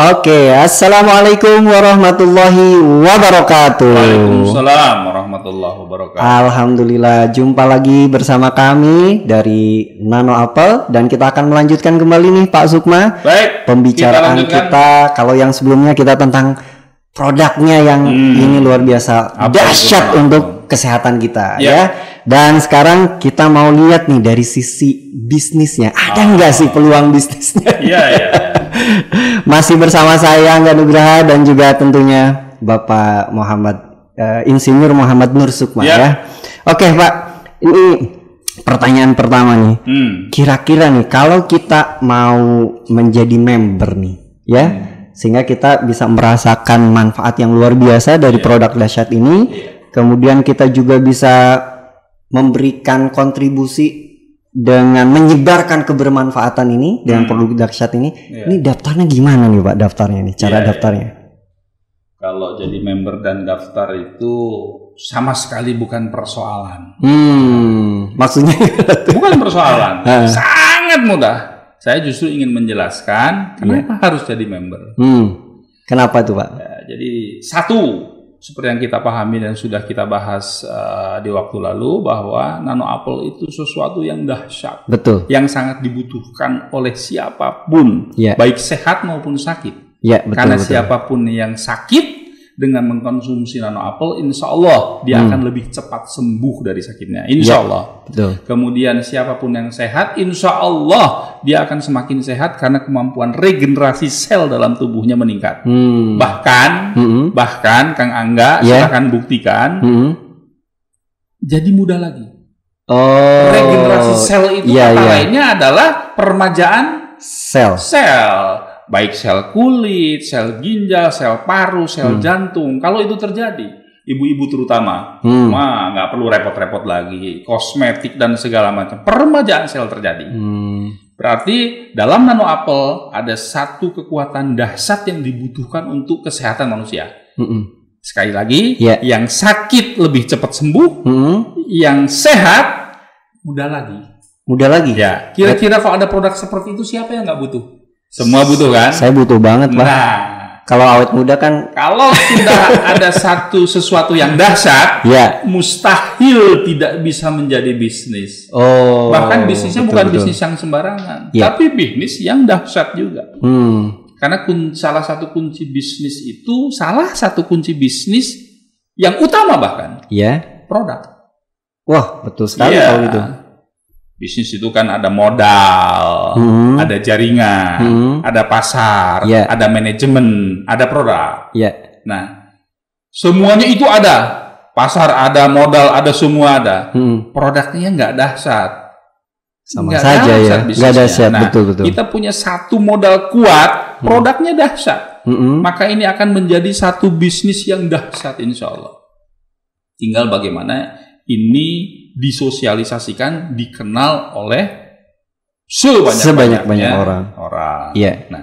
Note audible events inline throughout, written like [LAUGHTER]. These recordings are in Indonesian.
Oke, assalamualaikum warahmatullahi wabarakatuh. Waalaikumsalam warahmatullahi wabarakatuh. Alhamdulillah, jumpa lagi bersama kami dari Nano Apple dan kita akan melanjutkan kembali nih Pak Sukma Baik, pembicaraan kita kita, kalau yang sebelumnya kita tentang produknya yang Hmm. ini luar biasa Apa dahsyat untuk kesehatan kita Ya. ya. Dan sekarang kita mau lihat nih dari sisi bisnisnya. Ada nggak sih peluang bisnisnya? Iya, iya. iya. [LAUGHS] Masih bersama saya Angga Nugraha dan juga tentunya Bapak Muhammad eh, Insinyur Muhammad Nur Sukma Ya. ya. Oke Pak, ini pertanyaan pertama nih. Hmm. Kira-kira nih kalau kita mau menjadi member nih, ya, sehingga kita bisa merasakan manfaat yang luar biasa dari produk dahsyat ini, kemudian kita juga bisa memberikan kontribusi dengan menyebarkan kebermanfaatan ini dengan produk dahsyat ini. Iya. Ini daftarnya gimana nih Pak? Daftarnya nih, cara Iya, iya. daftarnya? Kalau jadi member dan daftar itu sama sekali bukan persoalan. Hmm, maksudnya [LAUGHS] Bukan persoalan. Sangat mudah. Saya justru ingin menjelaskan kenapa harus jadi member. hmm, kenapa tuh Pak? Ya, jadi satu seperti yang kita pahami dan sudah kita bahas eh, di waktu lalu bahwa nano apple itu sesuatu yang dahsyat Betul. yang sangat dibutuhkan oleh siapa pun Ya, baik sehat maupun sakit ya betul karena betul. siapa pun yang sakit dengan mengkonsumsi nano apple insya Allah dia Hmm. akan lebih cepat sembuh dari sakitnya insya Ya. Allah Betul. kemudian siapa pun yang sehat insya Allah dia akan semakin sehat karena kemampuan regenerasi sel dalam tubuhnya meningkat Hmm. bahkan Mm-mm. Bahkan Kang Angga Ya. silakan buktikan Mm-mm. jadi mudah lagi. Oh. Regenerasi sel itu iya, kata iya. lainnya adalah permajaan Sel. sel. Baik sel kulit, sel ginjal, sel paru, sel jantung. Kalau itu terjadi, ibu-ibu terutama, Hmm. wah nggak perlu repot-repot lagi. Kosmetik dan segala macam. Permajaan sel terjadi. Hmm. Berarti dalam nano apple ada satu kekuatan dahsyat yang dibutuhkan untuk kesehatan manusia. Mm-mm. Sekali lagi, Ya. yang sakit lebih cepat sembuh, Mm-mm. yang sehat mudah lagi. Mudah lagi. Ya, kira-kira kalau ada produk seperti itu siapa yang nggak butuh? Semua butuh kan? Saya butuh banget, Pak. Nah, Kalau awet muda kan kalau sudah ada satu sesuatu yang dahsyat, ya. mustahil tidak bisa menjadi bisnis. Oh. Bahkan bisnisnya betul, bukan betul. bisnis yang sembarangan, Ya. tapi bisnis yang dahsyat juga. Hmm. Karena kun- salah satu kunci bisnis itu, salah satu kunci bisnis yang utama bahkan Ya. produk. Wah, betul sekali Iya. kalau gitu. Bisnis itu kan ada modal, Hmm. ada jaringan, Hmm. ada pasar, Iya. ada manajemen, ada produk. Ya. Nah, semuanya itu ada. Pasar ada, modal ada, semua ada. Hmm. Produknya nggak dahsyat. Sama Nggak saja ya. dahsyat Nggak bisnisnya. dahsyat, Nah, betul betul. Kita punya satu modal kuat, produknya dahsyat. Mm-mm. Maka ini akan menjadi satu bisnis yang dahsyat insya Allah. Tinggal bagaimana ini disosialisasikan, dikenal oleh sebanyak Sebanyak-banyak orang. orang. Iya. Nah,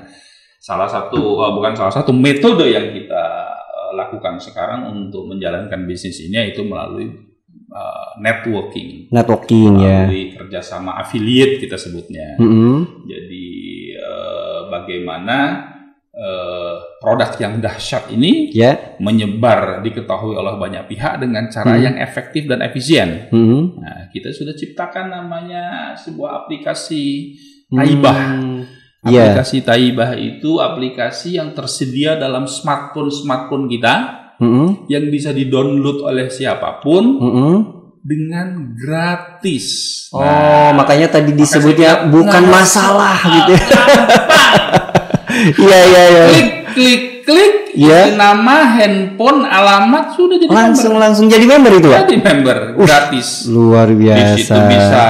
salah satu eh, bukan salah satu metode yang kita eh, lakukan sekarang untuk menjalankan bisnis ini yaitu melalui eh, networking, Networking ya. melalui kerjasama affiliate kita sebutnya. Mm-mm. Jadi eh, bagaimana eh, produk yang dahsyat ini Ya. menyebar diketahui oleh banyak pihak dengan cara Hmm. yang efektif dan efisien. Mm-mm. Nah, kita sudah ciptakan namanya sebuah aplikasi Taibah. Hmm. Iya. Aplikasi Taibah itu aplikasi yang tersedia dalam smartphone-smartphone kita Mm-mm. yang bisa di-download oleh siapa pun Mm-mm. dengan gratis. Oh, Nah, makanya tadi disebutnya bilang, bukan nggak masalah masalah. gitu. [LAUGHS] Iya iya iya. klik klik klik isi nama handphone alamat sudah jadi Langsung member. langsung jadi member itu, Pak. jadi member gratis Luar di situ biasa. bisa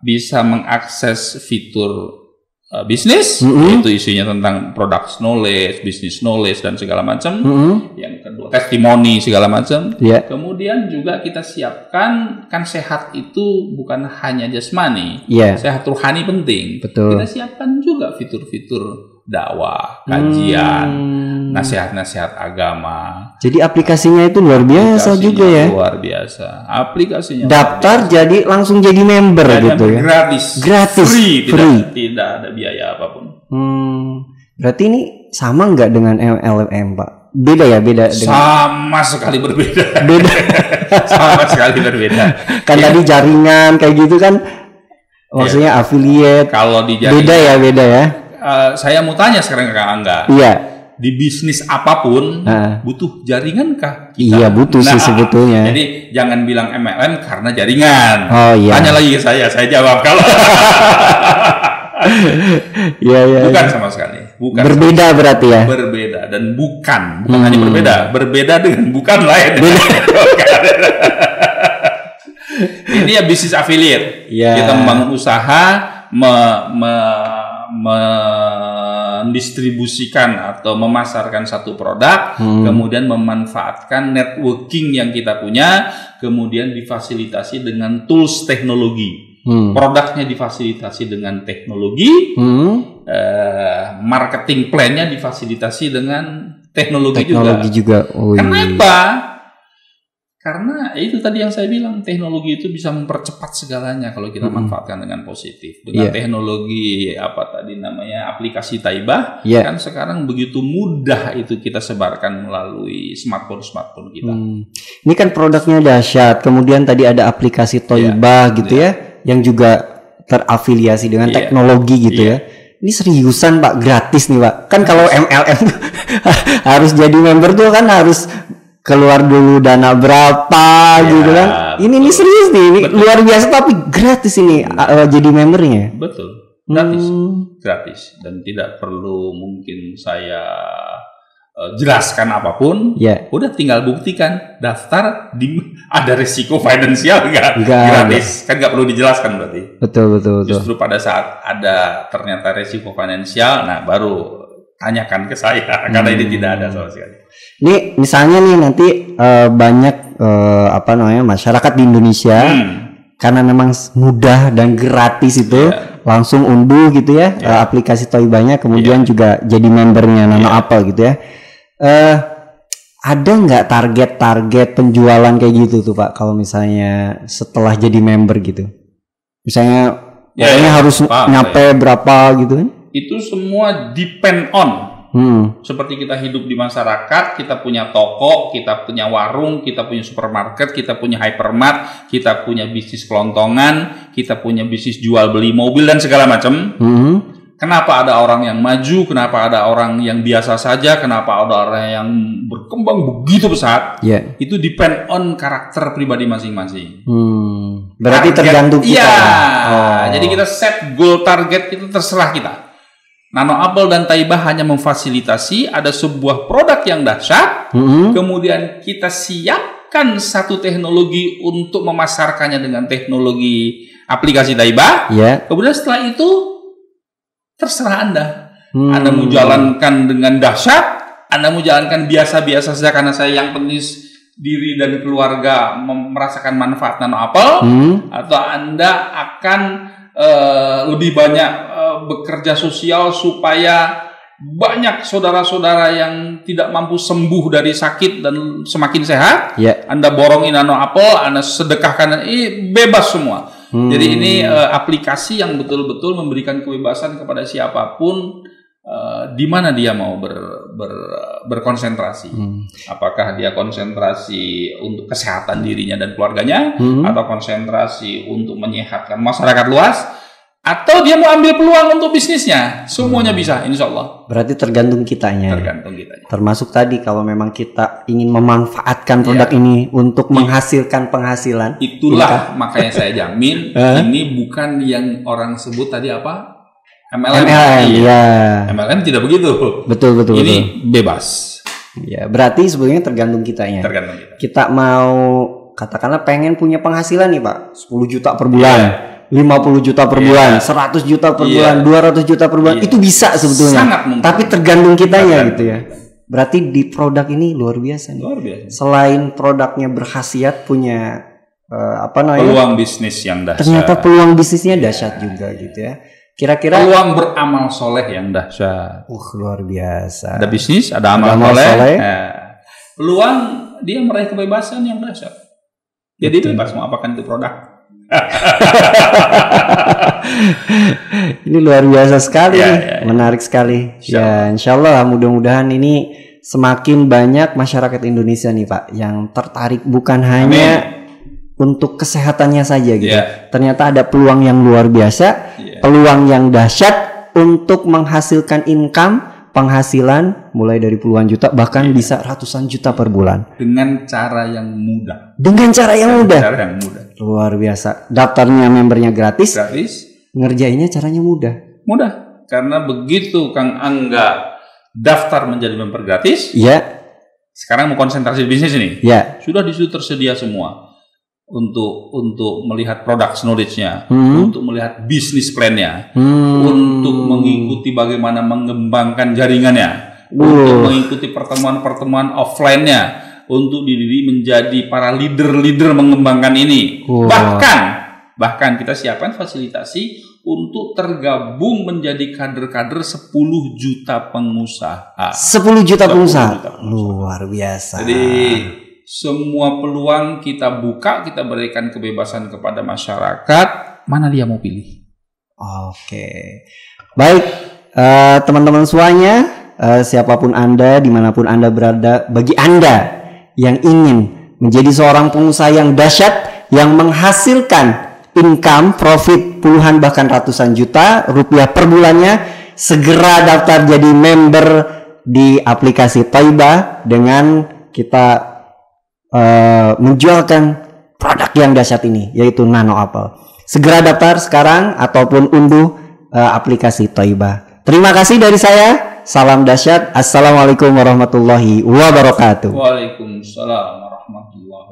bisa mengakses fitur uh, bisnis Mm-mm. itu isinya tentang product knowledge business knowledge dan segala macam Mm-mm. yang kedua testimoni segala macam Iya. kemudian juga kita siapkan kan sehat itu bukan hanya jasmani Iya. sehat rohani penting Betul. kita siapkan juga fitur-fitur dakwah kajian Hmm. nasihat-nasihat agama. Jadi aplikasinya itu luar biasa Aplikasinya juga ya. Luar biasa. Aplikasinya luar Daftar jadi langsung jadi member biasa. gitu Dan ya. Gratis. Gratis, Free. Tidak, free. tidak ada biaya apa pun. Hmm. Berarti ini sama nggak dengan MLM Pak? Beda ya, beda dengan Sama sekali berbeda. beda. [LAUGHS] Sama sekali berbeda. kan Ya, tadi jaringan kayak gitu kan, maksudnya affiliate. kalau di jaringan, Beda ya, beda ya. Eh, saya mau tanya sekarang ke Kang Angga. Iya, Di bisnis apa pun butuh jaringan kah? iya butuh sih Nah, sebetulnya. Jadi jangan bilang MLM karena jaringan. Oh iya, Tanya lagi ke saya, saya jawab kalau [LAUGHS] iya iya. bukan iya. sama sekali. Bukan Berbeda berarti ya. berbeda dan bukan bukan Hmm. hanya berbeda berbeda dengan bukan lain [LAUGHS] ini ya bisnis affiliate Iya. kita membangun usaha me- me- mendistribusikan atau memasarkan satu produk Hmm. kemudian memanfaatkan networking yang kita punya kemudian difasilitasi dengan tools teknologi Hmm. produknya difasilitasi dengan teknologi Hmm. eh, marketing plan-nya difasilitasi dengan teknologi, Teknologi juga. juga. Oh, iya. Kenapa? Karena ya itu tadi yang saya bilang teknologi itu bisa mempercepat segalanya kalau kita Mm-mm. manfaatkan dengan positif. Dengan Iya. teknologi apa tadi namanya aplikasi Taibah Iya. kan sekarang begitu mudah itu kita sebarkan melalui smartphone smartphone kita. Hmm. Ini kan produknya dahsyat. Kemudian tadi ada aplikasi Toibah gitu ya, yang juga terafiliasi dengan Iya. teknologi gitu Iya. ya. Ini seriusan Pak, gratis nih Pak. Kan kalau MLM [LAUGHS] harus jadi member tuh kan harus keluar dulu dana berapa Iya, gitu kan. Ini ini betul. serius nih, ini Betul. luar biasa tapi gratis ini uh, jadi membernya. Betul, gratis. Hmm. gratis dan tidak perlu mungkin saya eh, jelaskan apa pun. Ya. Udah tinggal buktikan daftar di ada risiko finansial nggak? Gratis kan nggak perlu dijelaskan berarti. Betul betul betul. Justru pada saat ada ternyata risiko finansial, nah baru tanyakan ke saya [LAUGHS] karena ini Hmm. tidak ada sama sekali. Ini misalnya nih nanti eh, banyak eh, apa namanya masyarakat di Indonesia Hmm. karena memang mudah dan gratis itu Iya. langsung unduh gitu ya eh, aplikasi Toibanya kemudian juga jadi membernya Nano Iya. Apple gitu ya. Eh ada nggak target-target penjualan kayak gitu tuh Pak kalau misalnya setelah jadi member gitu? Misalnya Ya, pokoknya ya, harus paham, nyampe berapa gitu kan? Itu semua depend on Hmm. seperti kita hidup di masyarakat, kita punya toko, kita punya warung, kita punya supermarket, kita punya hypermart, kita punya bisnis kelontongan, kita punya bisnis jual beli mobil dan segala macam. Hmm. Kenapa ada orang yang maju? Kenapa ada orang yang biasa saja? Kenapa ada orang yang berkembang begitu pesat? Ya. Itu depend on karakter pribadi masing-masing. Hmm. Berarti Target- tergantung kita. Iya. Oh. Jadi kita set goal target itu terserah kita. Nano Apple dan Taibah hanya memfasilitasi ada sebuah produk yang dahsyat, Hmm. kemudian kita siapkan satu teknologi untuk memasarkannya dengan teknologi aplikasi Taibah. Ya. Kemudian setelah itu terserah Anda. Hmm. Anda mau jalankan dengan dahsyat, Anda mau jalankan biasa-biasa saja karena saya yang penting diri dan keluarga merasakan manfaat Nano Apple Hmm. atau Anda akan eh, lebih banyak eh, bekerja sosial supaya banyak saudara-saudara yang tidak mampu sembuh dari sakit dan semakin sehat. Ya. Anda borongin nano apel, Anda sedekahkan, ini bebas semua. Hmm. Jadi ini eh, aplikasi yang betul-betul memberikan kebebasan kepada siapa pun eh, di mana dia mau ber, ber- berkonsentrasi. Hmm. Apakah dia konsentrasi untuk kesehatan dirinya dan keluarganya, Hmm. atau konsentrasi untuk menyehatkan masyarakat luas, atau dia mau ambil peluang untuk bisnisnya. Semuanya bisa, insya Allah. Berarti tergantung kitanya. Tergantung kita. Termasuk tadi kalau memang kita ingin memanfaatkan produk Iya. ini untuk menghasilkan penghasilan. Itulah makanya saya jamin [LAUGHS] Eh? ini bukan yang orang sebut tadi apa MLM. MLM, Iya. ya. MLM tidak begitu. Betul betul ini betul. bebas. Ya, berarti sebetulnya tergantung kitanya. Tergantung kita. kita mau katakanlah pengen punya penghasilan nih, Pak. 10 juta per bulan. Iya. 50 juta per Iya. bulan, 100 juta per Iya. bulan, 200 juta per bulan. Iya. Itu bisa sebetulnya. Sangat mungkin. Tapi tergantung kitanya Tergantung. gitu ya. Berarti di produk ini luar biasa nih. Luar biasa. Selain produknya berkhasiat punya eh, apa namanya? Peluang bisnis yang dahsyat. ternyata peluang bisnisnya dahsyat juga gitu ya. Kira-kira peluang beramal soleh yang dahsyat. uh luar biasa. Ada bisnis, ada amal, amal soleh. soleh. Nah, peluang dia meraih kebebasan yang dahsyat. Jadi Betul. bebas mau apakan itu produk. [LAUGHS] ini luar biasa sekali, Ya, ya, ya. menarik sekali. Insya Ya, insya Allah mudah-mudahan ini semakin banyak masyarakat Indonesia nih Pak yang tertarik bukan hanya untuk kesehatannya saja gitu. Ya. Ternyata ada peluang yang luar biasa, Peluang yang dahsyat untuk menghasilkan income, penghasilan mulai dari puluhan juta bahkan bisa ratusan juta per bulan Dengan cara yang mudah. dengan cara yang mudah. Cara yang mudah. Luar biasa. Daftarnya membernya gratis, Gratis, ngerjainnya caranya mudah. mudah. Karena begitu Kang Angga daftar menjadi member gratis, Ya, sekarang mau konsentrasi bisnis ini. ya. Sudah di situ tersedia semua untuk untuk melihat produk knowledge-nya, Hmm. untuk melihat bisnis plan-nya, Hmm. untuk mengikuti bagaimana mengembangkan jaringannya, untuk mengikuti pertemuan-pertemuan offline-nya, untuk diri menjadi para leader-leader mengembangkan ini. Wah. Bahkan bahkan kita siapkan fasilitasi untuk tergabung menjadi kader-kader 10 juta pengusaha. 10 juta 10 pengusaha. juta pengusaha. Luar biasa. Jadi semua peluang kita buka, kita berikan kebebasan kepada masyarakat. Mana dia mau pilih? Oke. Baik, eh, teman-teman semuanya, eh, siapa pun Anda, di mana pun Anda berada, bagi Anda yang ingin menjadi seorang pengusaha yang dahsyat, yang menghasilkan income, profit puluhan bahkan ratusan juta rupiah per bulannya, segera daftar jadi member di aplikasi Toiba dengan kita eh, menjualkan produk yang dahsyat ini yaitu Nano Apple. Segera daftar sekarang ataupun unduh eh, aplikasi Toiba. Terima kasih dari saya. Salam dahsyat. Assalamualaikum warahmatullahi wabarakatuh. Waalaikumsalam warahmatullahi